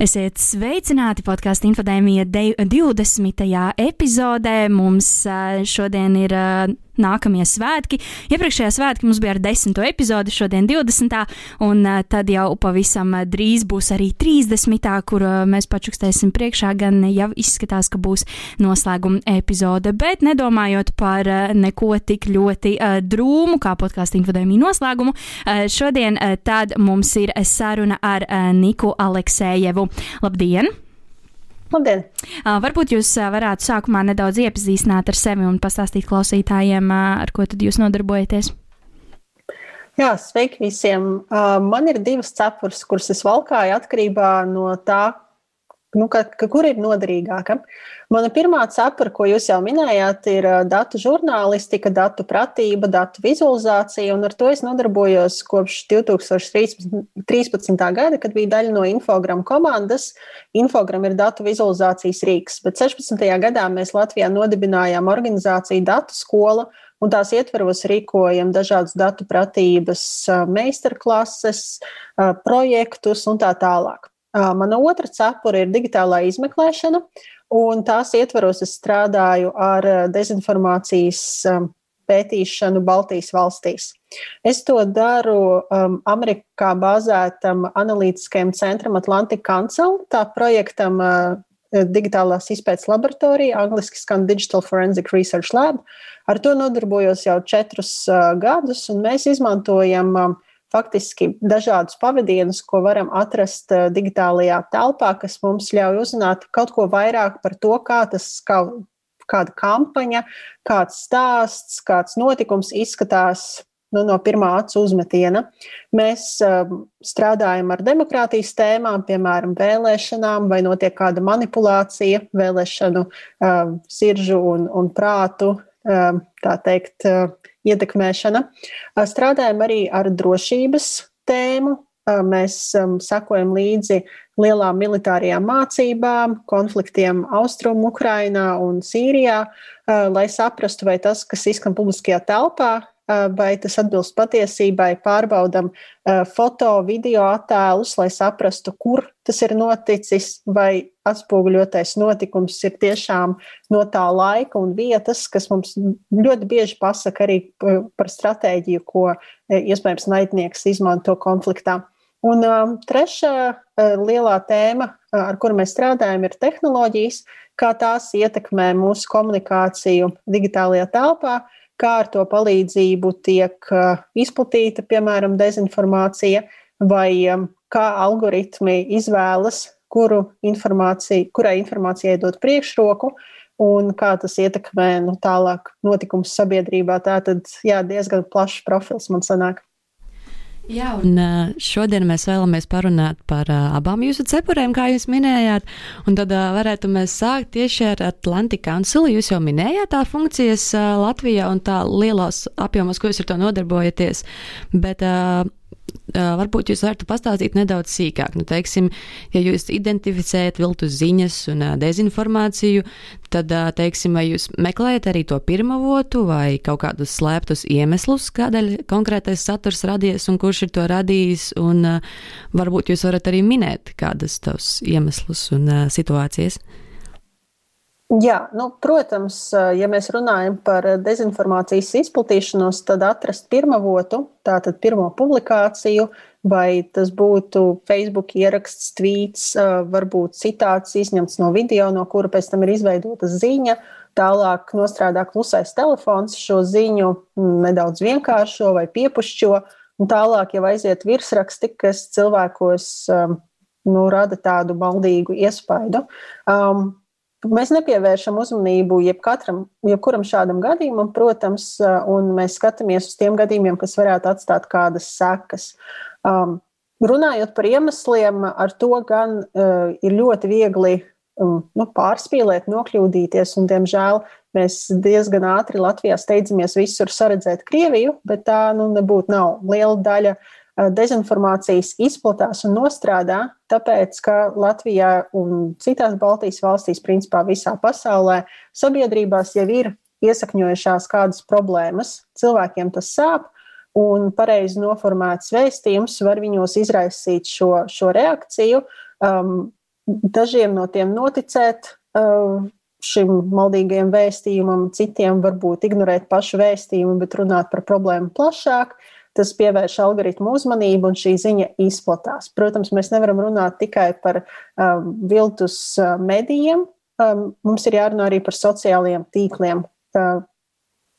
Esiet sveicināti podkāstu infodēmija 20. epizodē. Mums šodien ir nākamie svētki. Iepriekšējā svētki mums bija ar 10. epizodi, šodien 20. un tad jau pavisam drīz būs arī 30. kur mēs pačukstēsim priekšā, gan jau izskatās, ka būs noslēguma epizode, bet nedomājot par neko tik ļoti drūmu kā podkāstu infodēmiju noslēgumu, šodien tad mums ir saruna ar Niku Aleksējevu. Labdien! Labdien! Varbūt jūs varētu sākumā nedaudz iepazīstināt ar sevi un pastāstīt klausītājiem, ar ko tad jūs nodarbojaties. Jā, sveiki visiem! Man ir divas cepures, kuras es valkāju atkarībā no tā, nu, ka, ka kur ir noderīgāka. Mana pirmā cepura, ko jūs jau minējāt, ir datu žurnālistika, datu pratība, datu vizualizācija, ar to es nodarbojos kopš 2013. gada, kad biju daļa no Infogram komandas. Infogram ir datu vizualizācijas rīks, bet 16. gadā mēs Latvijā nodibinājām organizāciju Datu skola, un tās ietveros rīkojam dažādas datu pratības, meistarklases, projektus un tā tālāk. Mana otra cepura ir digitālā izmeklēšana, un tās ietvaros es strādāju ar dezinformācijas pētīšanu Baltijas valstīs. Es to daru um, Amerikā bāzētam analītiskajam centram Atlantic Council, tā projektam uh, digitālās izpētes laboratorija, angļuiski skan Digital Forensic Research Lab. Ar to nodarbojos jau četrus uh, gadus, un mēs izmantojam um, faktiski dažādus pavadienus, ko varam atrast eh, digitālajā telpā, kas mums ļauj uzzināt kaut ko vairāk par to, kā tas, kā, kāda kampaņa, kāds stāsts, kāds notikums izskatās nu, no pirmā acu uzmetiena. Mēs um, strādājam ar demokrātijas tēmām, piemēram, vēlēšanām, vai notiek kāda manipulācija, vēlēšanu um, siržu un, un prātu, um, tā teikt, uh, ietekmēšana. Strādājam arī ar drošības tēmu. Mēs sekojam līdzi lielām militārajām mācībām, konfliktiem Austrumu, Ukrainā un Sīrijā, lai saprastu, vai tas, kas izskan publiskajā telpā, vai tas atbilst patiesībai, pārbaudam foto, video attēlus, lai saprastu, kur tas ir noticis, vai atspoguļotais notikums ir tiešām no tā laika un vietas, kas mums ļoti bieži pasaka arī par stratēģiju, ko iespējams naidnieks izmanto konfliktā. Un um, trešā uh, lielā tēma, ar kuru mēs strādājam, ir tehnoloģijas, kā tās ietekmē mūsu komunikāciju digitālajā telpā, uh, kā ar to palīdzību tiek uh, izplatīta, piemēram, dezinformācija, vai um, kā algoritmi izvēlas, kuru informāciju, kurai informācijai dot priekšroku, un kā tas ietekmē nu, tālāk notikumus sabiedrībā. Tā tad jā, diezgan plašs profils man sanāk. Jā, un šodien mēs vēlamies parunāt par abām jūsu cepurēm, kā jūs minējāt. Un tad varētu mēs sākt tieši ar Atlantic Council. Jūs jau minējāt tā funkcijas Latvijā un tā lielos apjomos, ko jūs ar to nodarbojaties. Bet Varbūt jūs varat pastāstīt nedaudz sīkāk. Nu, teiksim, ja jūs identificējat viltus ziņas un dezinformāciju, tad, teiksim, vai jūs meklējat arī to pirmavotu vai kaut kādus slēptus iemeslus, kādēļ konkrētais saturs radies un kurš ir to radījis, un varbūt jūs varat arī minēt kādas tavs iemeslus un situācijas. Jā, nu, protams, ja mēs runājam par dezinformācijas izplatīšanos, tad atrast pirmavotu, tātad pirmo publikāciju, vai tas būtu Facebook ieraksts, tvīts, varbūt citāts izņemts no video, no kura pēc tam ir izveidota ziņa. Tālāk nostrādā klusais telefons, šo ziņu nedaudz vienkāršo vai piepušķo, un tālāk jau aiziet virsraksti, kas cilvēkos nu, rada tādu maldīgu iespaidu. Um, Mēs nepievēršam uzmanību jebkatram, jebkuram šādam gadījumam, protams, un mēs skatāmies uz tiem gadījumiem, kas varētu atstāt kādas sekas. Um, runājot par iemesliem, ar to gan uh, ir ļoti viegli um, nu, pārspīlēt, nokļūdīties. Un, diemžēl mēs diezgan ātri Latvijā steidzamies visur saredzēt Krieviju, bet tā nu, nebūtu nav. Liela daļa uh, dezinformācijas izplatās un nostrādā, tāpēc, ka Latvijā un citās Baltijas valstīs, principā visā pasaulē, sabiedrībās jau ir iesakņojušās kādas problēmas. Cilvēkiem tas sāp, un pareizi noformēts vēstījums var viņos izraisīt šo, šo reakciju. Um, dažiem no tiem noticēt uh, šim maldīgajam vēstījumam, citiem varbūt ignorēt pašu vēstījumu, bet runāt par problēmu plašāk. Tas pievērš algoritmu uzmanību, un šī ziņa izplatās. Protams, mēs nevaram runāt tikai par um, viltus uh, medijiem. Um, mums ir jārunā arī par sociālajiem tīkliem. Uh,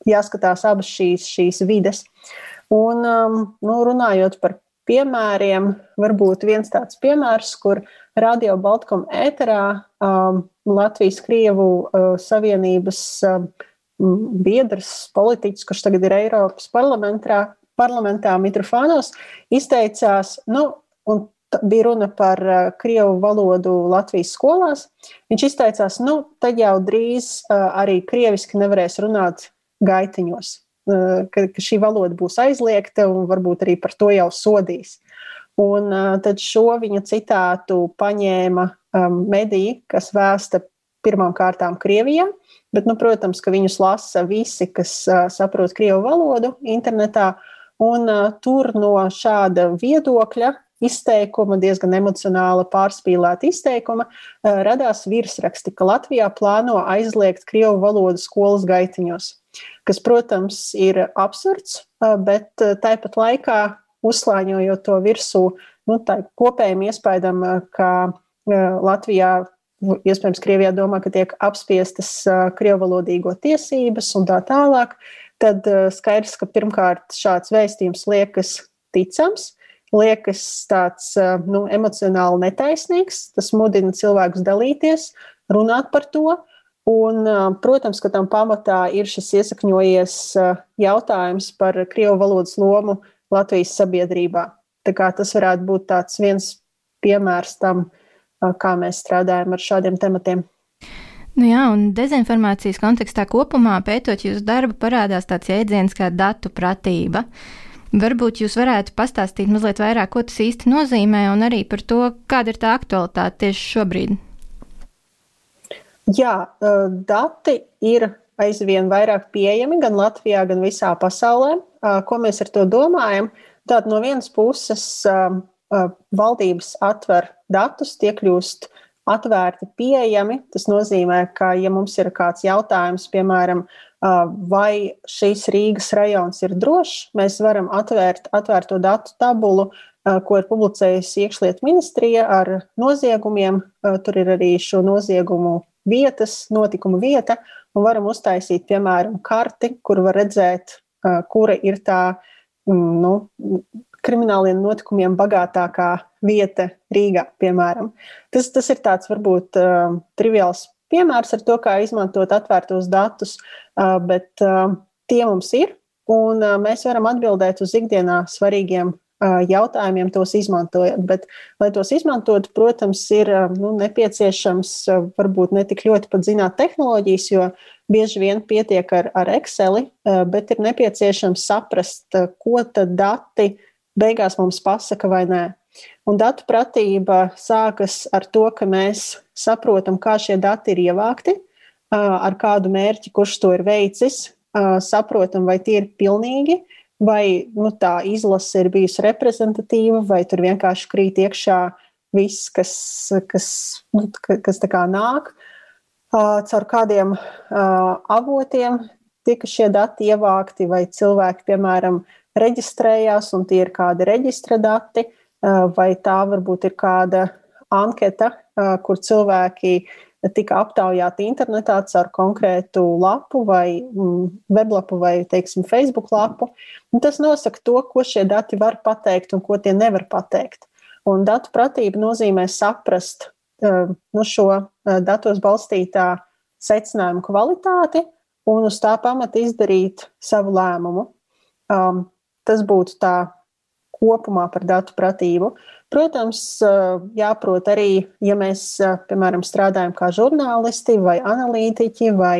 jāskatās abas šīs, šīs vides. Un, um, nu, runājot par piemēriem, varbūt viens tāds piemērs, kur Radio Baltkom ēterā um, Latvijas-Krievu uh, Savienības um, biedrs, politiķis, kurš tagad ir Eiropas parlamentā, parlamentā Mitrofānos, izteicās, nu, un bija runa par uh, krievu valodu Latvijas skolās. Viņš izteicās, nu, tad jau drīz uh, arī krieviski nevarēs runāt gaitiņos ka, ka šī valoda būs aizliegta un varbūt arī par to jau sodīs. Un tad šo viņa citātu paņēma mediji, kas vēsta pirmām kārtām Krievijā, bet, nu, protams, ka viņus lasa visi, kas uh, saprot krievu valodu internetā, un uh, tur no šāda viedokļa izteikuma, diezgan emocionāla, pārspīlēta izteikuma, uh, radās virsraksti, ka Latvijā plāno aizliegt krievu valodu skolas gaitiņos kas, protams, ir absurds, bet tāpat laikā uzslāņojot to virsū nu, kopējiem iespaidam, ka Latvijā, iespējams, Krievijā domā, ka tiek apspiestas krievalodīgo tiesības un tā tālāk, tad skaidrs, ka pirmkārt šāds vēstījums liekas ticams, liekas tāds nu, emocionāli netaisnīgs, tas mudina cilvēkus dalīties, runāt par to. Un, protams, ka tam pamatā ir šis iesakņojies jautājums par krievu valodas lomu Latvijas sabiedrībā. Tas varētu būt viens piemērs tam, kā mēs strādājam ar šādiem tematiem. Nu jā, un dezinformācijas kontekstā kopumā pētot jūsu darbu, parādās tāds jēdziens kā datu pratība. Varbūt jūs varētu pastāstīt mazliet vairāk, ko tas īsti nozīmē, un arī par to, kāda ir tā aktualitāte tieši šobrīd. Jā, dati ir aizvien vairāk pieejami gan Latvijā, gan visā pasaulē. Ko mēs ar to domājam? Tātad no vienas puses valdības atver datus, tie kļūst atvērti, pieejami. Tas nozīmē, ka, ja mums ir kāds jautājums, piemēram, vai šīs Rīgas rajons ir drošs, mēs varam atvērt atvērto datu tabulu, ko ir publicējusi iekšlietu ministrija ar noziegumiem. Tur ir arī šo noziegumu vietas, notikuma vieta, un varam uztaisīt, piemēram, karti, kur var redzēt, kura ir tā mm, nu, krimināliem notikumiem bagātākā vieta Rīgā, piemēram. Tas, tas ir tāds varbūt uh, triviāls piemērs ar to, kā izmantot atvērtos datus, uh, bet uh, tie mums ir, un uh, mēs varam atbildēt uz ikdienā svarīgiem jautājumiem tos izmantojot. Bet, lai tos izmantotu, protams, ir nu, nepieciešams varbūt ne tik ļoti pat zināt tehnoloģijas, jo bieži vien pietiek ar, ar Excel, bet ir nepieciešams saprast, ko tad dati beigās mums pasaka vai nē. Un datu pratība sākas ar to, ka mēs saprotam, kā šie dati ir ievākti, ar kādu mērķi, kurš to ir veicis, saprotam, vai tie ir pilnīgi, vai nu, tā izlase ir bijusi reprezentatīva, vai tur vienkārši krīt iekšā viss, kas, kas, nu, kas tā kā nāk. Caur kādiem avotiem tika šie dati ievākti, vai cilvēki, piemēram, reģistrējās, un tie ir kādi reģistra dati, vai tā varbūt ir kāda anketa, kur cilvēki tika aptaujāti internetā caur konkrētu lapu vai mm, weblapu vai, teiksim, Facebook lapu. Un tas nosaka to, ko šie dati var pateikt un ko tie nevar pateikt. Un datu pratība nozīmē saprast uh, nu, šo datos balstītā secinājumu kvalitāti un uz tā pamata izdarīt savu lēmumu. Um, tas būtu tā kopumā par datu pratību. Protams, jāprot arī, ja mēs, piemēram, strādājam kā žurnālisti vai analītiķi vai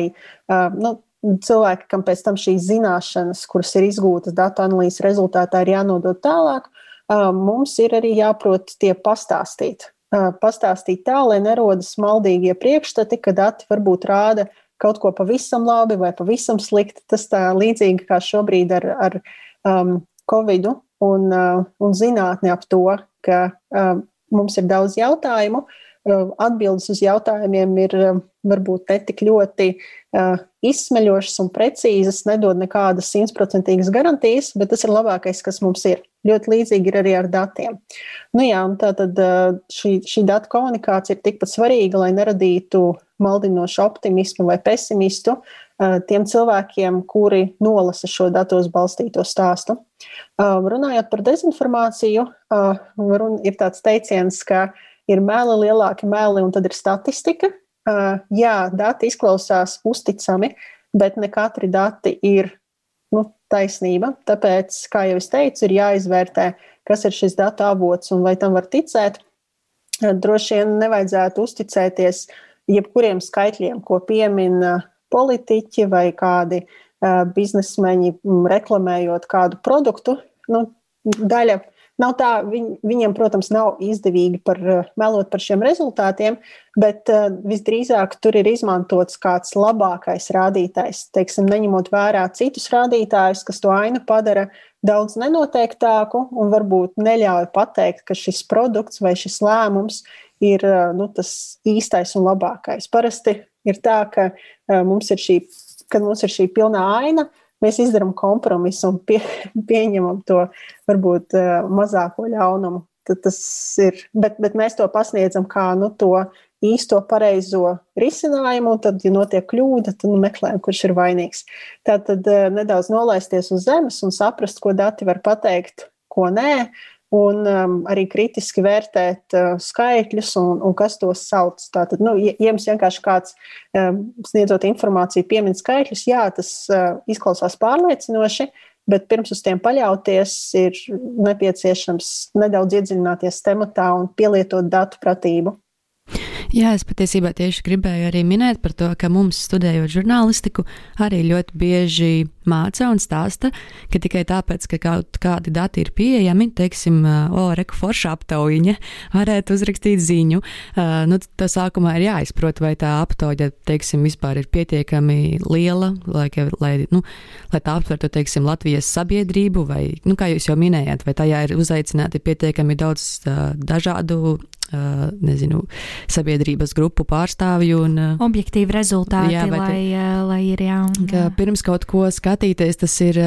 nu, cilvēki, kam pēc tam šīs zināšanas, kuras ir iegūtas datu analīzes rezultātā, ir jānodod tālāk, mums ir arī jāprot tie pastāstīt. Pastāstīt tā, lai nerodas maldīgie priekšstati, ka dati varbūt rāda kaut ko pavisam labi vai pavisam slikti. Tas tā līdzīgi kā šobrīd ar, ar um, Covid un, uh, un zinātni ap to, ka uh, mums ir daudz jautājumu. Uh, atbildes uz jautājumiem ir uh, varbūt ne tik ļoti uh, izsmeļošas un precīzas, nedod nekādas simtprocentīgas garantijas, bet tas ir labākais, kas mums ir. Ļoti līdzīgi ir arī ar datiem. Nu jā, tā tad uh, šī, šī datu komunikācija ir tikpat svarīga, lai neradītu maldinošu optimismu vai pesimistu uh, tiem cilvēkiem, kuri nolasa šo datos balstīto stāstu. Runājot par dezinformāciju, ir tāds teiciens, ka ir meli, lielāki meli, un tad ir statistika. Jā, dati izklausās uzticami, bet ne katri dati ir nu, taisnība. Tāpēc, kā jau es teicu, ir jāizvērtē, kas ir šis datu avots un vai tam var ticēt. Droši vien nevajadzētu uzticēties jebkuriem skaitļiem, ko piemin politiķi vai kādi biznesmeņi reklamējot kādu produktu. Nu, daļa Nav tā, viņ, viņiem, protams, nav izdevīgi par, melot par šiem rezultātiem, bet uh, visdrīzāk tur ir izmantots kāds labākais rādītājs, teiksim, neņemot vērā citus rādītājus, kas to ainu padara daudz nenoteiktāku un varbūt neļauj pateikt, ka šis produkts vai šis lēmums ir uh, nu, tas īstais un labākais. Parasti ir tā, ka uh, mums ir šī, kad mums ir šī pilnā aina, uh, mēs izdarām kompromisu un pie, pieņemam to varbūt uh, mazāko ļaunumu. Tad tas ir, bet, bet mēs to pasniedzam kā nu, to īsto pareizo risinājumu, un tad, ja notiek kļūda, tad nu, meklējam, kurš ir vainīgs. Tā tad uh, nedaudz nolaisties uz zemes un saprast, ko dati var pateikt, ko nē, un um, arī kritiski vērtēt uh, skaitļus un, un kas tos sauc. Tātad, nu, ja jums vienkārši kāds um, sniedzot informāciju, piemin skaitļus, jā, tas uh, izklausās pārliecinoši, bet pirms uz tiem paļauties, ir nepieciešams nedaudz iedziļināties tematā un pielietot datu pratību. Jā, es patiesībā tieši gribēju arī minēt par to, ka mums, studējot žurnālistiku, arī ļoti bieži māca un stāsta, ka tikai tāpēc, ka kaut kādi dati ir pieejami, teiksim, o, reku forša aptaujiņa, varētu uzrakstīt ziņu. Nu, tā sākumā ir jāizprot, vai tā aptauja, teiksim, vispār ir pietiekami liela, lai, lai, nu, lai tā aptvertu, teiksim, Latvijas sabiedrību, vai, nu, kā jūs jau minējāt, vai tajā ir uzaicināti pietiekami daudz dažādu nezinu, sabiedrības grupu pārstāvju. Un, Objektīvi rezultāti, jā, lai, te, lai ir jā. jā. Pirms kaut ko skatīties, tas ir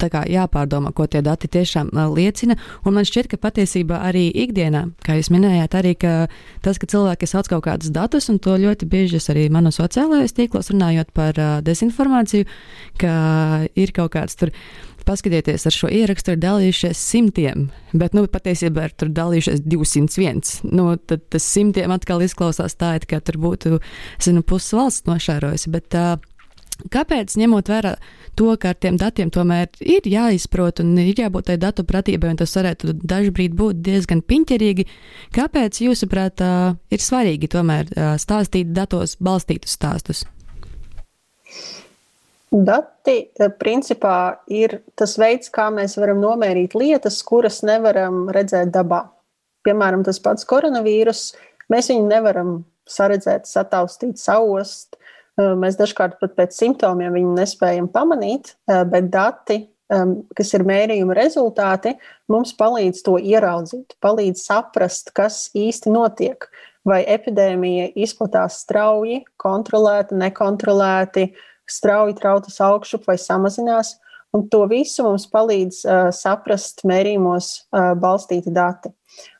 kā, jāpārdomā, ko tie dati tiešām liecina. Un man šķiet, ka patiesībā arī ikdienā, kā jūs minējāt, arī tas, ka cilvēki sauc kaut kādus datus, un to ļoti bieži es arī manu sociālajos tīklos runājot par dezinformāciju, ka ir kaut kāds tur paskatieties, ar šo ierakstu ir dalījušies simtiem, bet nu, patiesībā ir tur dalījušies 201. Nu, tad tas simtiem atkal izklausās tā, it kā tur būtu zinu, puses valsts nošērojusi. Bet, Kāpēc, ņemot vērā to, ka ar tiem datiem tomēr ir jāizprot un ir jābūt tai datu pratībai, un tas varētu dažkārt būt diezgan piņķerīgi, kāpēc, jūsuprāt, ir svarīgi tomēr stāstīt datos balstītus stāstus? Dati eh, principā ir tas veids, kā mēs varam nomērīt lietas, kuras nevaram redzēt dabā. Piemēram, tas pats koronavīrus. Mēs viņu nevaram saredzēt, sataustīt, saust. Eh, mēs dažkārt pat pēc simptomiem viņu nespējam pamanīt, eh, bet dati, kas ir mērījuma rezultāti, mums palīdz to ieraudzīt, palīdz saprast, kas īsti notiek. Vai epidēmija izplatās strauji, kontrolēti, nekontrolēti, strauji trautas augšup vai samazinās. Un to visu mums palīdz uh, saprast mērījumos uh, balstīti dati.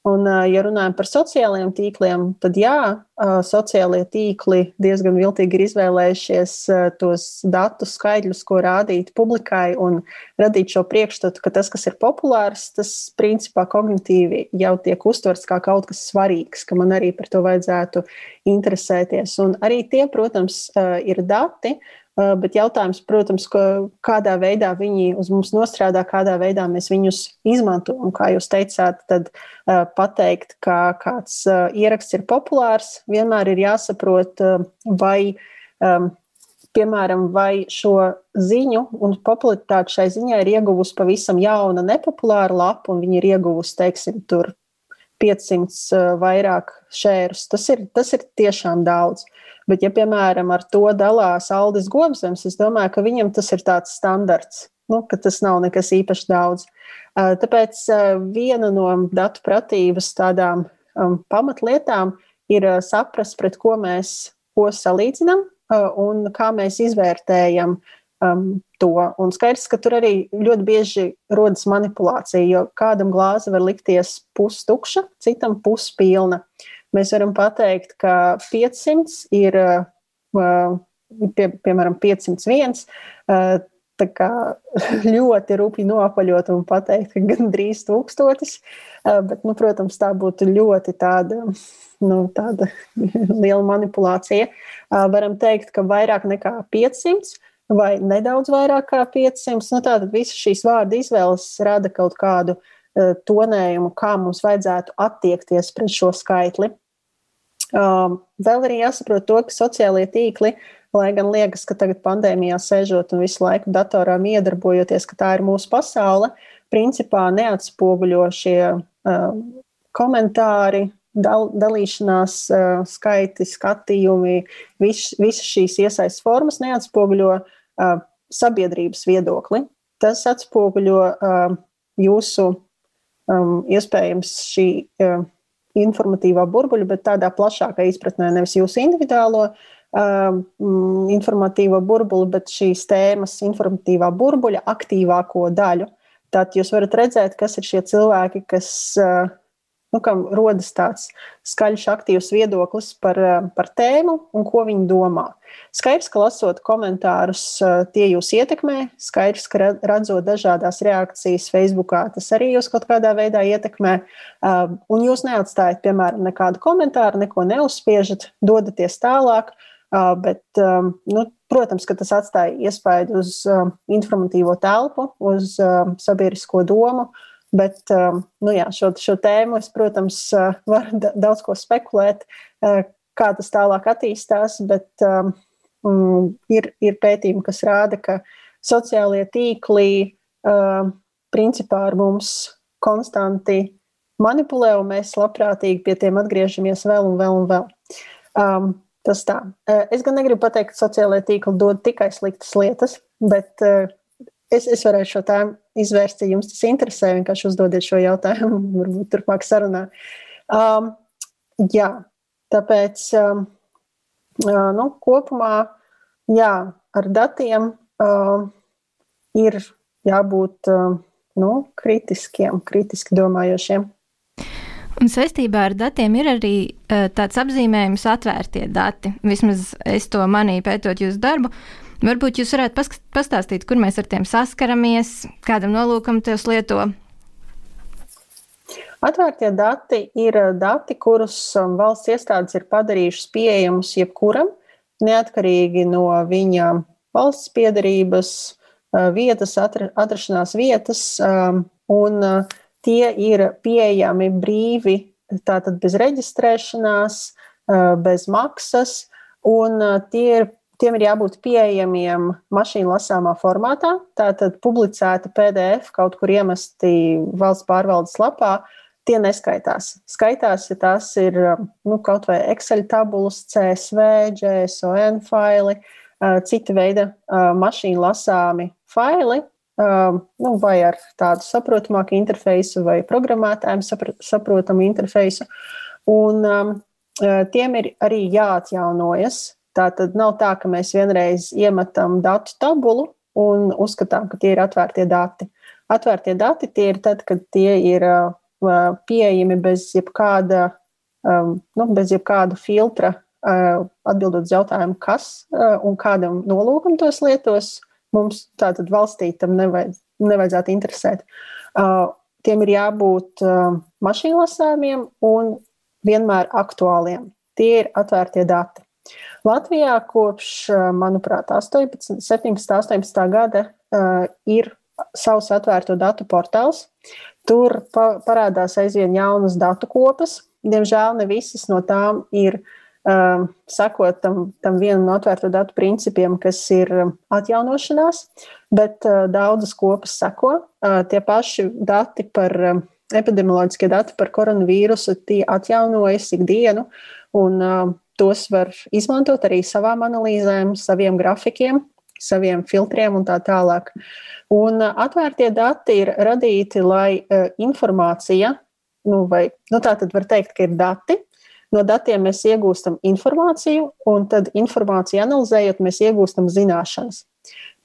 Un, uh, ja runājam par sociālajiem tīkliem, tad jā, uh, sociālie tīkli diezgan viltīgi ir izvēlējušies uh, tos datus, skaidrus, ko rādīt publikai un radīt šo priekšstatu, ka tas, kas ir populārs, tas principā kognitīvi jau tiek uztverts kā kaut kas svarīgs, ka man arī par to vajadzētu interesēties. Un arī tie, protams, uh, ir dati, Bet jautājums, protams, ka kādā veidā viņi uz mums nostrādā, kādā veidā mēs viņus izmantojam. Kā jūs teicāt, tad pateikt, ka kāds ieraksts ir populārs, vienmēr ir jāsaprot, vai, piemēram, vai šo ziņu un popularitāti šai ziņai ir ieguvusi pavisam jauna, nepopulāra lapa, un viņi ir ieguvusi, teiksim, tur 500 vairāk šērus. Tas ir, tas ir tiešām daudz. Bet, ja, piemēram, ar to dalās Aldis Gobzems, es domāju, ka viņam tas ir tāds standarts, nu, ka tas nav nekas īpaši daudz. Tāpēc viena no datu pratības tādām um, pamatlietām ir saprast, pret ko mēs ko salīdzinām un kā mēs izvērtējam um, to. Un skaidrs, ka tur arī ļoti bieži rodas manipulācija, jo kādam glāze var likties pustukša, citam puspilna. Uh, Mēs varam pateikt, ka 500 ir pie, piemēram 501. Tā kā ļoti rupji nopaļot un pateikt, ka gandrīz tūkstotis, bet, nu, protams, tā būtu ļoti tāda, nu, tāda liela manipulācija. Varam teikt, ka vairāk nekā 500 vai nedaudz vairāk kā 500. Nu, tātad visas šīs vārdu izvēles rada kaut kādu tonējumu, kā mums vajadzētu attiekties pret šo skaitli. Um, vēl arī jāsaprot to, ka sociālie tīkli, lai gan liekas, ka tagad pandēmijā sēžot un visu laiku datorā iedarbojoties, ka tā ir mūsu pasaule, principā neatspoguļo šie uh, komentāri, dal, dalīšanās uh, skaiti, skatījumi, visas vis šīs iesaistas formas neatspoguļo sabiedrības viedokli. Tas atspoguļo jūsu um, iespējams šī. Uh, informatīvā burbuļa, bet tādā plašākā izpratnē, nevis jūsu individuālo um, informatīvo burbuli, bet šīs tēmas informatīvā burbuļa aktīvāko daļu. Tad jūs varat redzēt, kas ir šie cilvēki, kas uh, nu, kam rodas tāds skaļš, aktīvs viedoklis par, eh, par tēmu un ko viņi domā. Skaidrs, ka lasot komentārus, eh, tie jūs ietekmē. Skaidrs, ka redzot dažādas reakcijas Facebookā, tas arī jūs kaut kādā veidā ietekmē. Eh, un jūs neatstājat, piemēram, nekādu komentāru, neko neuzspiežat, dodaties tālāk. Bet, nu, protams, ka tas atstāja iespēju uz informatīvo telpu, uz sabiedrisko domu. Bet um, nu jā, šo, šo tēmu es, protams, uh, varu daudz ko spekulēt, uh, kā tas tālāk attīstās, bet um, mm, ir, ir pētījumi, kas rāda, ka sociālie tīkli um, principā ar mums konstanti manipulē, un mēs labprātīgi pie tiem atgriežamies vēl un vēl un vēl. Um, tas tā. Uh, es gan negribu pateikt, ka sociālai tīkli dod tikai sliktas lietas, bet uh, es, es varētu šo tēmu izvērst, ja jums tas interesē. Vienkārši uzdodiet šo jautājumu, varbūt turpmāk sarunā. Um, jā, tāpēc um, uh, nu, kopumā jā, ar datiem um, ir jābūt um, nu, kritiskiem, kritiski domājošiem. Un saistībā ar datiem ir arī uh, tāds apzīmējums, atvērtie dati. Vismaz es to manīju pētot jūsu darbu. Uh, Varbūt jūs varētu pastāstīt, kur mēs ar tiem saskaramies, kādam nolūkam tos lieto. Atvērtie dati ir eh, dati, kurus um, valsts iestādes ir padarījušas pieejamus jebkuram, neatkarīgi no viņa valsts piedarības, eh, vietas, atrašanās vietas, um, un eh, tie ir pieejami brīvi, tātad bez reģistrēšanās, bez maksas, un tie ir Tiem ir jābūt pieejamiem mašīnu lasāmā formātā, tātad publicēti PDF, kaut kur iemesti valsts pārvaldes lapā. Tie neskaitās. Skaitās, ja tās ir nu, kaut vai Excel tabulas, CSV, JSON faili, cita veida mašīnu lasāmi faili, nu, vai ar tādu saprotamāku interfeisu, vai programmētājiem saprotamu interfeisu. Un tiem ir arī jāatjaunojas Tā tad nav tā, ka mēs vienreiz iemetam datu tabulu un uzskatām, ka tie ir atvērtie dati. Atvērtie dati tie ir tad, kad tie ir uh, pieejami bez jebkāda, um, nu, bez jebkāda filtra, uh, atbildot uz jautājumu, kas uh, un kādam nolūkam tos lietos. Mums tātad valstī tam nevajadz, nevajadzētu interesēt. Tiem ir jābūt mašīnlasāmiem un vienmēr aktuāliem. Tie ir atvērtie dati. Latvijā kopš, manuprāt, 18, 17, 18 gada ir savs atvērto datu portāls. Tur parādās aizvien jaunas datu kopas. Diemžēl ne visas no tām ir uh, sakot tam, tam vienam no atvērto datu principiem, kas ir atjaunošanās, bet uh, daudzas kopas sako. Uh, tie paši dati par uh, epidemioloģiskie dati par koronavīrusu, atjaunojas ikdienu, un uh, tos var izmantot arī savām analīzēm, saviem grafikiem, saviem filtriem un tā tālāk. Un uh, atvērtie dati ir radīti, lai uh, informācija, nu, vai nu, tā tad var teikt, ka ir dati. No datiem mēs iegūstam informāciju, un tad informāciju analizējot, mēs iegūstam zināšanas.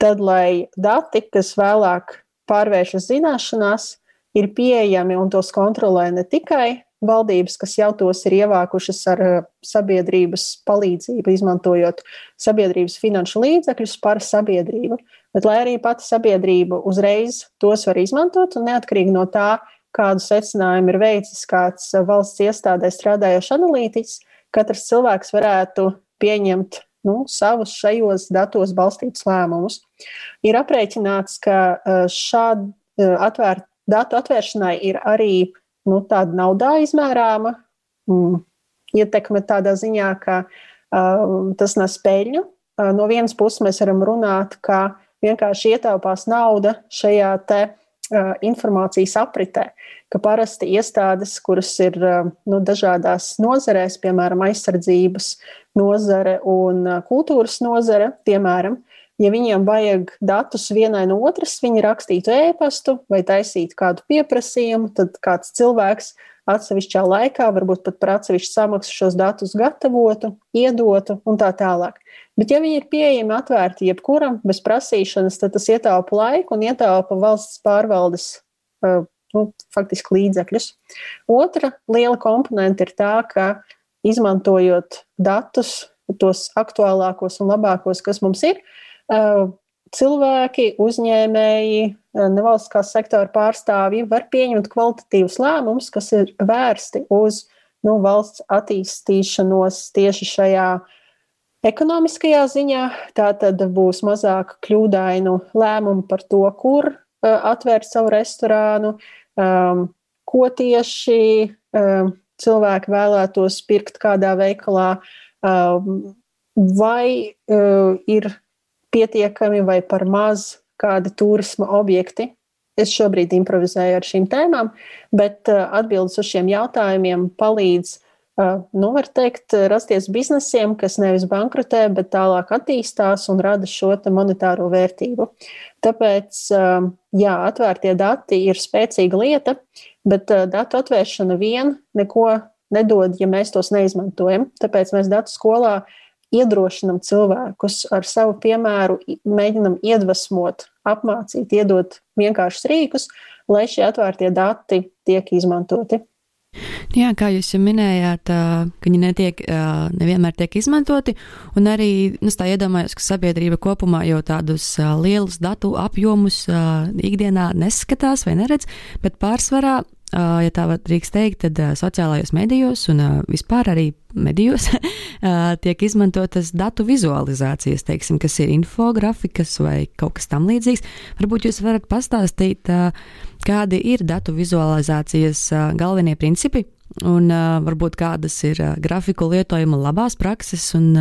Tad, lai dati, kas vēlāk pārvēršas zināšanās, ir pieejami un tos kontrolē ne tikai valdības, kas jau tos ir ievākušas ar eh, sabiedrības palīdzību, izmantojot sabiedrības finanšu līdzekļus par sabiedrību, bet lai arī pati sabiedrība uzreiz tos var izmantot un neatkarīgi no tā, kādu secinājumu ir veicis kāds valsts iestādē strādājošs analītiķis, katrs cilvēks varētu pieņemt nu, savus šajos datos balstītus lēmumus. Ir aprēķināts, ka eh, šādi eh, atvērt, datu atvēršanai ir arī nu, tāda naudā izmērāma mm, ietekme tādā ziņā, ka uh, tas nes peļņu. Uh, no vienas puses mēs varam runāt, ka vienkārši ietaupās nauda šajā te uh, informācijas apritē, ka parasti iestādes, kuras ir uh, nu, dažādās nozarēs, piemēram, aizsardzības nozare un uh, kultūras nozare, piemēram, ja viņiem vajag datus vienai no otras, viņi rakstītu ēpastu vai taisītu kādu pieprasījumu, tad kāds cilvēks atsevišķā laikā, varbūt pat par atsevišķu samaksu šos datus gatavotu, iedotu un tā tālāk. Bet, ja viņi ir pieejami atvērti jebkuram bez prasīšanas, tad tas ietaupa laiku un ietaupa valsts pārvaldes uh, nu, faktiski līdzekļus. Otra liela komponente ir tā, ka izmantojot datus, tos aktuālākos un labākos, kas mums ir, cilvēki, uzņēmēji, nevalstiskās sektora pārstāvji var pieņemt kvalitatīvus lēmumus, kas ir vērsti uz nu, valsts attīstīšanos tieši šajā ekonomiskajā ziņā. Tā tad būs mazāk kļūdainu lēmumu par to, kur atvērt savu restorānu, ko tieši cilvēki vēlētos pirkt kādā veikalā, vai ir pietiekami vai par maz kādi turisma objekti. Es šobrīd improvizēju ar šīm tēmām, bet uh, atbildes uz šiem jautājumiem palīdz, uh, nu, teikt, rasties biznesiem, kas nevis bankrotē, bet tālāk attīstās un rada šo monetāro vērtību. Tāpēc, uh, jā, atvērtie dati ir spēcīga lieta, bet datu atvēršana vien neko nedod, ja mēs tos neizmantojam. Tāpēc mēs datu skolā iedrošinam cilvēkus ar savu piemēru, mēģinam iedvesmot, apmācīt, iedot vienkāršus rīkus, lai šie atvērtie dati tiek izmantoti. Jā, kā jūs jau minējāt, ka viņi netiek, nevienmēr tiek izmantoti, un arī es tā iedomājos, ka sabiedrība kopumā jau tādus lielus datu apjomus ikdienā neskatās vai neredz, bet pārsvarā ja tā var drīkst teikt, tad sociālajos medijos un vispār arī medijos tiek izmantotas datu vizualizācijas, teiksim, kas ir infografikas vai kaut kas tam līdzīgs. Varbūt jūs varat pastāstīt, kādi ir datu vizualizācijas galvenie principi un varbūt kādas ir grafiku lietojuma labās prakses un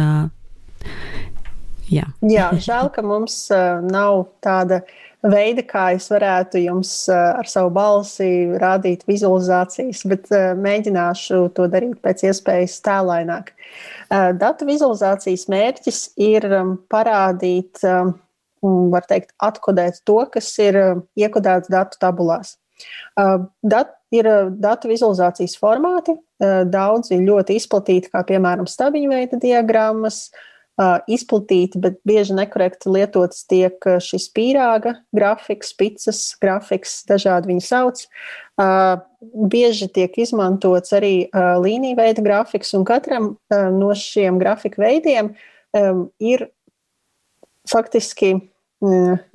jā. Jā, žēl, ka mums nav tāda uh, veidi, kā es varētu jums eh, ar savu balsi rādīt vizualizācijas, bet eh, mēģināšu to darīt pēc iespējas tēlaināk. Eh, datu vizualizācijas mērķis ir parādīt, var teikt, atkodēt to, kas ir iekodēts datu tabulās. Dat, ir datu vizualizācijas formāti, daudzi ļoti izplatīti, kā piemēram stabiņu veida diagrammas, uh, izplatīti, bet bieži nekorekti lietots tiek šis pīrāga grafiks, picas grafiks, dažādi viņi sauc. Bieži tiek izmantots arī līnija veida grafiks, un katram no šiem grafika veidiem ir faktiski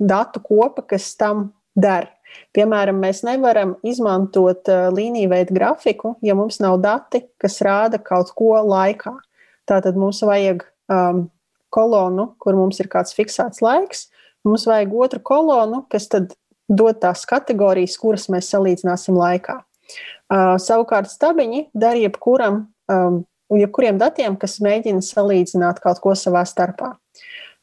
datu kopa, kas tam der. Piemēram, mēs nevaram izmantot līniju veidu grafiku, ja mums nav dati, kas rāda kaut ko laikā. Tātad mums vajag um, kolonu, kur mums ir kāds fiksēts laiks. Mums vajag otru kolonu, kas tad dod tās kategorijas, kuras mēs salīdzināsim laikā. Uh, savukārt stabiņi der jebkuram, um, jebkuriem datiem, kas mēģina salīdzināt kaut ko savā starpā.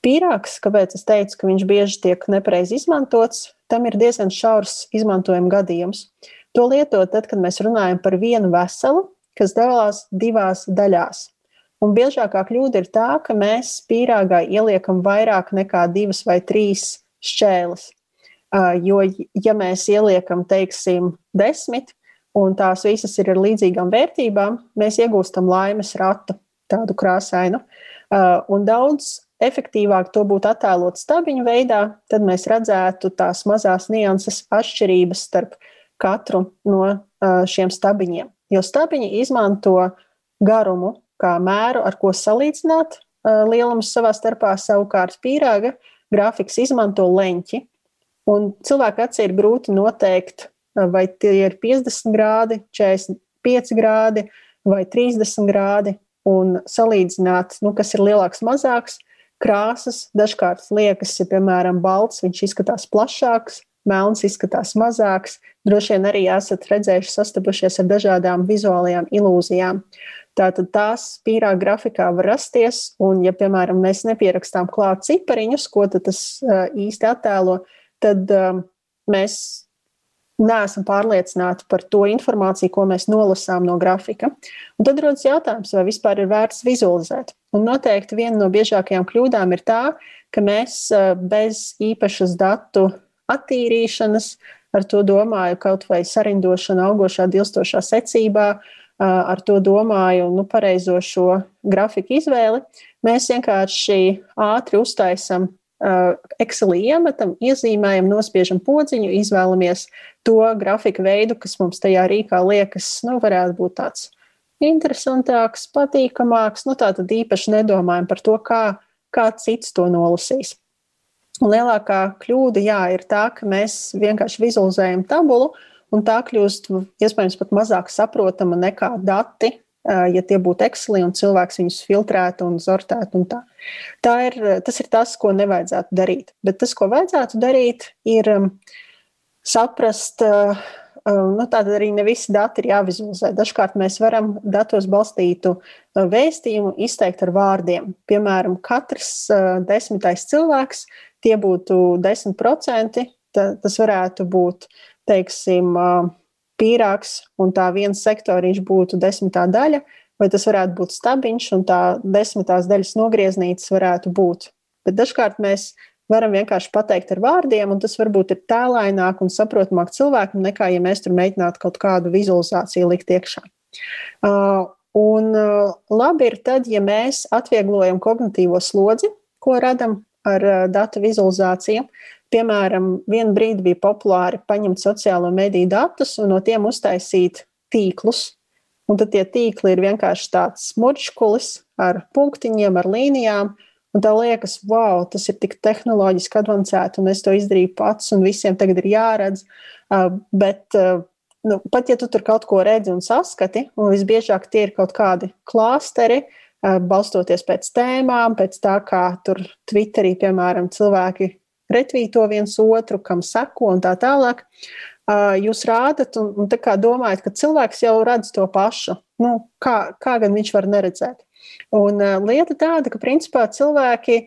Pīrāgs, kāpēc es teicu, ka viņš bieži tiek nepareizi izmantots, tam ir diezgan šaurs izmantojuma gadījums. To lietot tad, kad mēs runājam par vienu veselu, kas dalās divās daļās. Un biežākā kļūda ir tā, ka mēs pīrāgā ieliekam vairāk nekā divas vai trīs šķēles. Jo, ja mēs ieliekam, teiksim, desmit, un tās visas ir ar līdzīgām vērtībām, mēs iegūstam laimes ratu, tādu krāsainu. Un daudz efektīvāk to būtu attēlot stabiņu veidā, tad mēs redzētu tās mazās nianses atšķirības starp katru no šiem stabiņiem. Jo stabiņi izmanto garumu kā mēru, ar ko salīdzināt lielumus savā starpā, savukārt pīrāga grafiks izmanto leņķi. Un cilvēka acī ir grūti noteikt, vai tie ir 50 grādi, 45 grādi vai 30 grādi, un salīdzināt, nu, kas ir lielāks, mazāks. Krāsas dažkārt liekas, ja, piemēram, balts, viņš izskatās plašāks, melns izskatās mazāks. Droši vien arī esat redzējuši, sastapušies ar dažādām vizuālajām ilūzijām. Tātad tās pīrā grafikā var rasties, un, ja, piemēram, mēs nepierakstām klāt cipariņus, ko tas īsti attēlo, tad mēs neesam pārliecināti par to informāciju, ko mēs nolasām no grafika. Un tad rodas jautājums, vai vispār ir vērts vizualizēt. Un noteikti viena no biežākajām kļūdām ir tā, ka mēs bez īpašas datu attīrīšanas, ar to domāju kaut vai sarindošana augošā, dilstošā secībā, ar to domāju nu, pareizo šo grafiku izvēli, mēs vienkārši ātri uztaisam Excelī iemetam, iezīmējam, nospiežam podziņu, izvēlamies to grafiku veidu, kas mums tajā rīkā liekas, nu, varētu būt tāds interesantāks, patīkamāks. Nu, tā tad īpaši nedomājam par to, kā, kā cits to nolasīs. Un lielākā kļūda jā, ir tā, ka mēs vienkārši vizualizējam tabulu, un tā kļūst iespējams pat mazāk saprotama nekā dati, ja tie būtu Excel un cilvēks viņus filtrētu un sortētu. Un tā. Tā ir, tas ir tas, ko nevajadzētu darīt. Bet tas, ko vajadzētu darīt, ir saprast, nu, tātad arī ne visi dati ir jāvizualizē. Dažkārt mēs varam datos balstītu vēstījumu izteikt ar vārdiem. Piemēram, katrs desmitais cilvēks, tie būtu 10%, tas varētu būt, teiksim, pīrāgs un tā viens sektoriņš būtu desmitā daļa, vai tas varētu būt stabiņš un tā desmitās daļas nogrieznītes varētu būt. Bet dažkārt mēs varam vienkārši pateikt ar vārdiem, un tas varbūt ir tēlaināk un saprotamāk cilvēkam, nekā ja mēs tur mēģinātu kaut kādu vizualizāciju likt iekšā. Uh, un uh, labi ir tad, ja mēs atvieglojam kognitīvo slodzi, ko radam ar uh, datu vizualizāciju. Piemēram, vienu brīdi bija populāri paņemt sociālo mediju datus un no tiem uztaisīt tīklus. Un tad tie tīkli ir vienkārši tāds smurčkulis ar punktiņiem, ar līnijām. Un tā liekas, wow, tas ir tik tehnoloģiski avansēti, un es to izdarīju pats, un visiem tagad ir jāredz. Uh, bet, uh, nu, pat ja tu tur kaut ko redzi un saskati, un visbiežāk tie ir kaut kādi klāsteri, uh, balstoties pēc tēmām, pēc tā, kā tur Twitterī, piemēram, cilvēki retvīto viens otru, kam seko un tā tālāk. Jūs rādat un, un domājat, ka cilvēks jau redz to pašu. Nu, kā, kā gan viņš var neredzēt? Un lieta tāda, ka principā cilvēki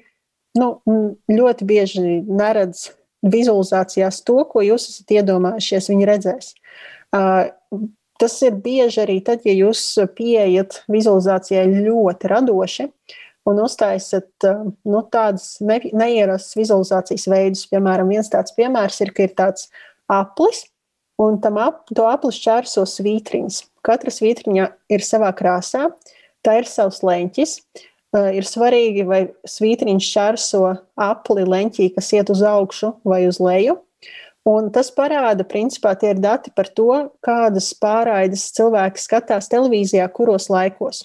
nu, ļoti bieži neredz vizualizācijās to, ko jūs esat iedomājušies, viņi redzēs. Tas ir bieži arī tad, ja jūs pieejat vizualizācijai ļoti radoši, un uztaisat nu, tādas ne, neierastas vizualizācijas veidus. Piemēram, viens tāds piemērs ir, ka ir tāds aplis, un tam ap, to apli šķērso svītriņas. Katra svītriņa ir savā krāsā, tā ir savs leņķis. Ir svarīgi, vai svītriņš šķērso apli leņķī, kas iet uz augšu vai uz leju. Un tas parāda, principā, tie ir dati par to, kādas pārraides cilvēki skatās televīzijā, kuros laikos.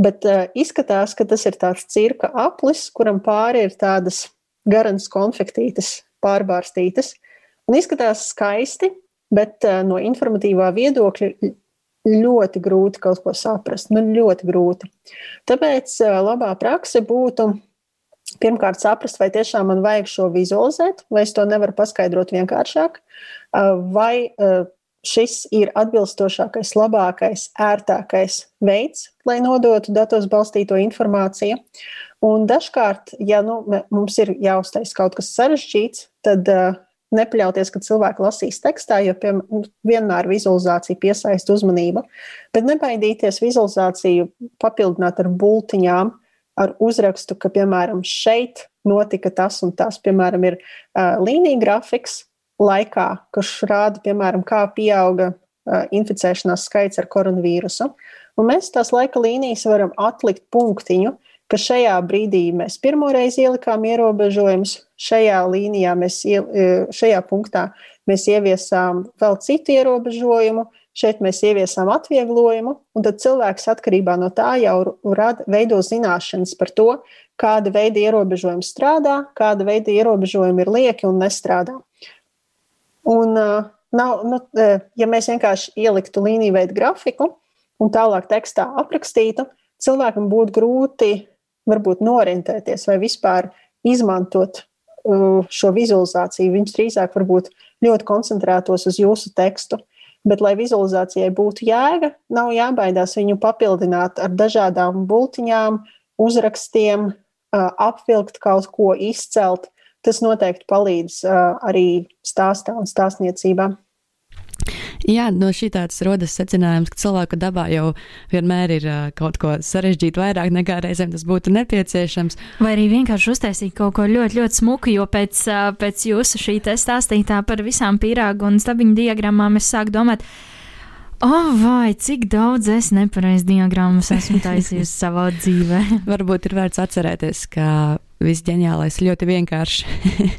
Bet uh, izskatās, ka tas ir tāds cirka aplis, kuram pāri ir tādas garanas konfektītes, pārbārstītas. Un izskatās skaisti, bet uh, no informatīvā viedokļa ļoti grūti kaut ko saprast. Nu, ļoti grūti. Tāpēc labā prakse būtu pirmkārt saprast, vai tiešām man vajag šo vizualizēt, vai es to nevaru paskaidrot vienkāršāk, vai šis ir atbilstošākais, labākais, ērtākais veids, lai nodotu datos balstīto informāciju. Un dažkārt, ja nu, mums ir jāuztais kaut kas sarežģīts, tad uh, nepaļauties, ka cilvēki lasīs tekstā, jo pie, vienmēr vizualizācija piesaista uzmanību, bet nebaidīties vizualizāciju papildināt ar bultiņām, ar uzrakstu, ka, piemēram, šeit notika tas un tas, piemēram, ir uh, līnija grafiks laikā, kurš rāda, piemēram, kā pieauga inficēšanās skaits ar koronavīrusu. Un mēs tās laika līnijas varam atlikt punktiņu, ka šajā brīdī mēs pirmoreiz ielikām ierobežojumus, šajā līnijā, mēs, šajā punktā mēs ieviesām vēl citu ierobežojumu, šeit mēs ieviesām atvieglojumu, un tad cilvēks atkarībā no tā jau rada, veido zināšanas par to, kāda veida ierobežojumi strādā, kāda veida ierobežojumi ir lieki un nestrādā. Un, uh, nav, nu, ja mēs vienkārši ieliktu līniju veidu grafiku un tālāk tekstā aprakstītu, cilvēkam būtu grūti varbūt norientēties vai vispār izmantot uh, šo vizualizāciju. Viņš drīzāk varbūt ļoti koncentrētos uz jūsu tekstu. Bet, lai vizualizācijai būtu jēga, nav jābaidās viņu papildināt ar dažādām bultiņām, uzrakstiem, apvilkt kaut ko, izcelt. Tas noteikti palīdz uh, arī stāstā un stāstniecībā. Jā, no šī tāds rodas secinājums, ka cilvēku dabā jau vienmēr ir uh, kaut ko sarežģīt vairāk nekā reizēm tas būtu nepieciešams. Vai arī vienkārši uztaisīt kaut ko ļoti, ļoti smuku, jo pēc, uh, pēc jūsu šī te stāstītā par visām pīrāgu un stabiņu diagrammām es sāku domāt. O, oh, vai cik daudz es nepareizi diagrammas esmu taisījusi savā dzīvē? Varbūt ir vērts atcerēties, ka viss ģeniālais ir ļoti vienkārši.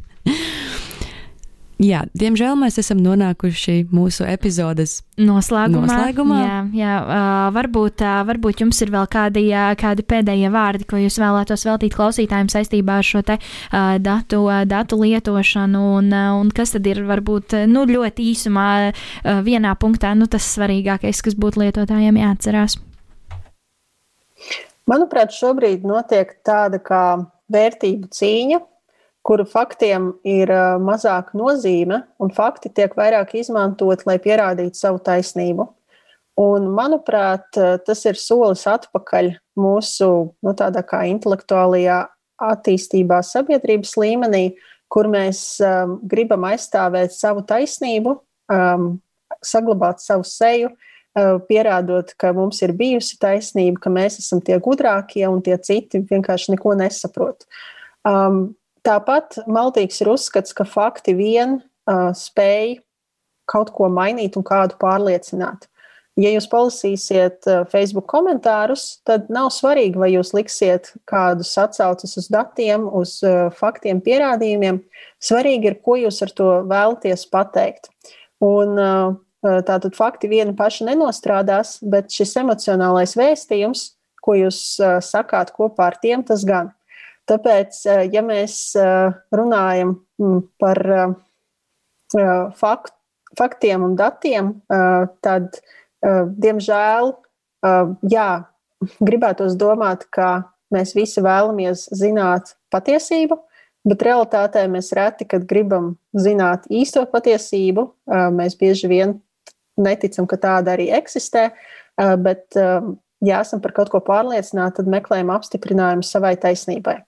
Jā, diemžēl mēs esam nonākuši mūsu epizodes noslēgumā. noslēgumā. Jā, jā uh, varbūt, uh, varbūt jums ir vēl kādi, uh, kādi pēdējie vārdi, ko jūs vēlētos veltīt klausītājiem saistībā ar šo te, uh, datu, uh, datu lietošanu, un, uh, un kas tad ir varbūt nu, ļoti īsumā uh, vienā punktā nu, tas svarīgākais, kas būtu lietotājiem jāatcerās. Manuprāt, šobrīd notiek tāda kā vērtību cīņa kuru faktiem ir mazāka nozīme, un fakti tiek vairāk izmantot, lai pierādītu savu taisnību. Un, manuprāt, tas ir solis atpakaļ mūsu nu, intelektuālajā attīstībā, sabiedrības līmenī, kur mēs um, gribam aizstāvēt savu taisnību, um, saglabāt savu seju, pierādot, ka mums ir bijusi taisnība, ka mēs esam tie gudrākie un tie citi vienkārši neko nesaprot. Um, Tāpat maltīgs ir uzskats, ka fakti vien uh, spēj kaut ko mainīt un kādu pārliecināt. Ja jūs palasīsiet Facebook komentārus, tad nav svarīgi, vai jūs liksiet kādus atsauces uz datiem, uz faktiem, pierādījumiem. Svarīgi ir, ko jūs ar to vēlaties pateikt. Un, tātad fakti vieni paši nenostrādās, bet šis emocionālais vēstījums, ko jūs sakāt kopā ar tiem, tas gan. Tāpēc, ja mēs runājam par eh, fakt, faktiem un datiem, tad, diemžēl, jā, gribētos domāt, ka mēs visi vēlamies zināt patiesību, bet realitātē mēs reti, kad gribam zināt īsto patiesību, mēs bieži vien neticam, ka tāda arī eksistē, bet ja esam par kaut ko pārliecināti, tad meklējam apstiprinājumu savai taisnībai.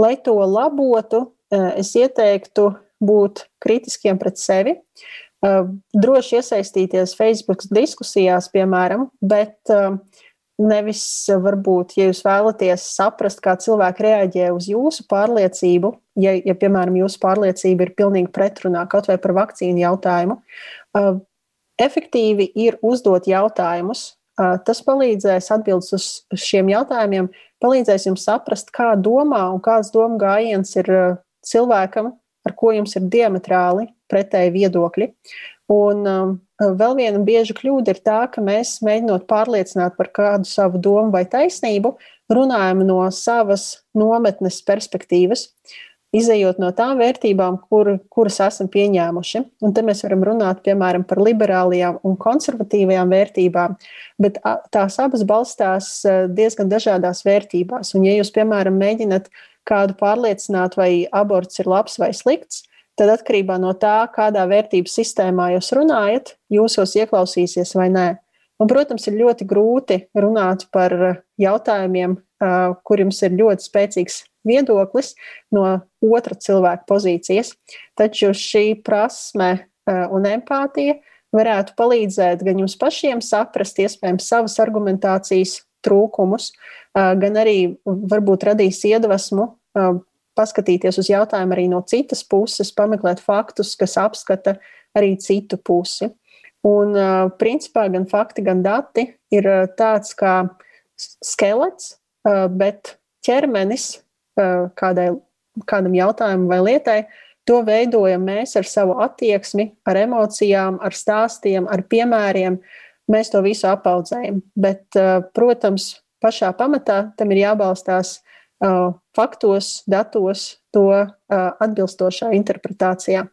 Lai to labotu, eh, es ieteiktu būt kritiskiem pret sevi, eh, droši iesaistīties Facebook diskusijās, piemēram, bet eh, nevis varbūt, ja jūs vēlaties saprast, kā cilvēki reaģē uz jūsu pārliecību, ja, ja piemēram, jūsu pārliecība ir pilnīgi pretrunā kaut vai par vakcīnu jautājumu, efektīvi ir uzdot jautājumus, Tas palīdzēs atbildēt uz šiem jautājumiem, palīdzēs jums saprast, kā domā un kāds domu gājiens ir cilvēkam, ar ko jums ir diametrāli pretēji viedokļi. Un vēl viena bieža kļūda ir tā, ka mēs mēģinot pārliecināt par kādu savu domu vai taisnību, runājam no savas nometnes perspektīvas. Izējot no tām vērtībām, kur, kuras esam pieņēmuši. Un te mēs varam runāt piemēram par liberālajām un konservatīvajām vērtībām, bet tās abas balstās diezgan dažādās vērtībās. Un, ja jūs, piemēram, mēģināt kādu pārliecināt, vai aborts ir labs vai slikts, tad atkarībā no tā, kādā vērtības sistēmā jūs runājat, jūsos ieklausīsies vai nē. Un, protams, ir ļoti grūti runāt par jautājumiem, kur jums ir ļoti spēcīgs viedoklis no otra cilvēka pozīcijas. Taču šī prasme un empātija varētu palīdzēt gan jums pašiem saprast, iespējams, savas argumentācijas trūkumus, gan arī varbūt radīs iedvesmu paskatīties uz jautājumu arī no citas puses, pameklēt faktus, kas apskata arī citu pusi. Un, principā, gan fakti, gan dati ir tāds kā skelets, bet ķermenis kādai, kādam jautājumam vai lietai, to veidojam mēs ar savu attieksmi, ar emocijām, ar stāstiem, ar piemēriem. Mēs to visu apaudzējam. Bet, protams, pašā pamatā tam ir jābalstās faktos, datos, to atbilstošā interpretācijā.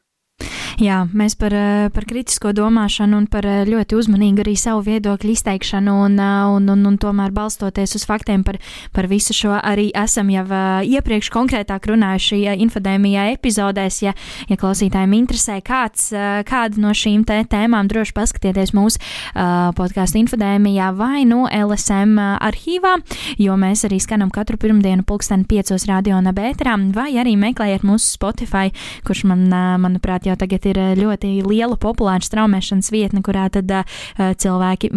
Jā, mēs par, eh, par kritisko domāšanu un par eh, ļoti uzmanīgu arī savu viedokļu izteikšanu un, eh, un, un, un tomēr balstoties uz faktiem par, par visu šo arī esam jau iepriekš konkrētāk runājuši infodēmijā epizodēs. Ja, ja klausītājiem interesē kāds, kāda no šīm tēmām, droši paskatieties mūsu podkāstu infodēmijā vai no LSM arhīvā, jo mēs arī skanam katru pirmdienu pulksteni piecos radio nabētrā, vai arī meklējiet mūsu Spotify, kurš man, manuprāt, jau tagad ir eh, ļoti liela populāra straumēšanas vietne, kurā tad uh, cilvēki,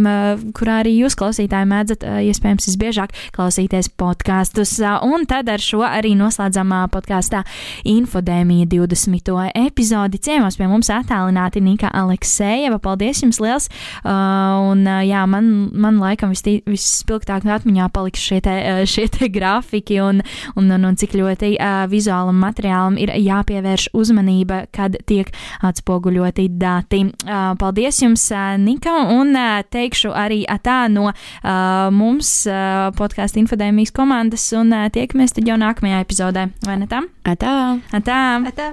kurā arī jūs klausītāji mēdzat uh, iespējams visbiežāk klausīties podkāstus. Uh, un tad ar šo arī noslēdzam podkāstā Infodēmija 20. epizodi. Ciemos pie mums attālināti Nika Aleksējeva. Paldies jums liels! Un jā, man, man laikam vispilgtāk atmiņā paliks šie te, šie te grafiki un, un, un, un cik ļoti vizuālam materiālam ir jāpievērš uzmanība, kad tiek atspoguļoti dati. Paldies jums, Nika, un teikšu arī tā no mums podkāstu infodēmijas komandas, un tiekamies tad jau nākamajā epizodē, vai ne tā? Atā! Atā! Atā.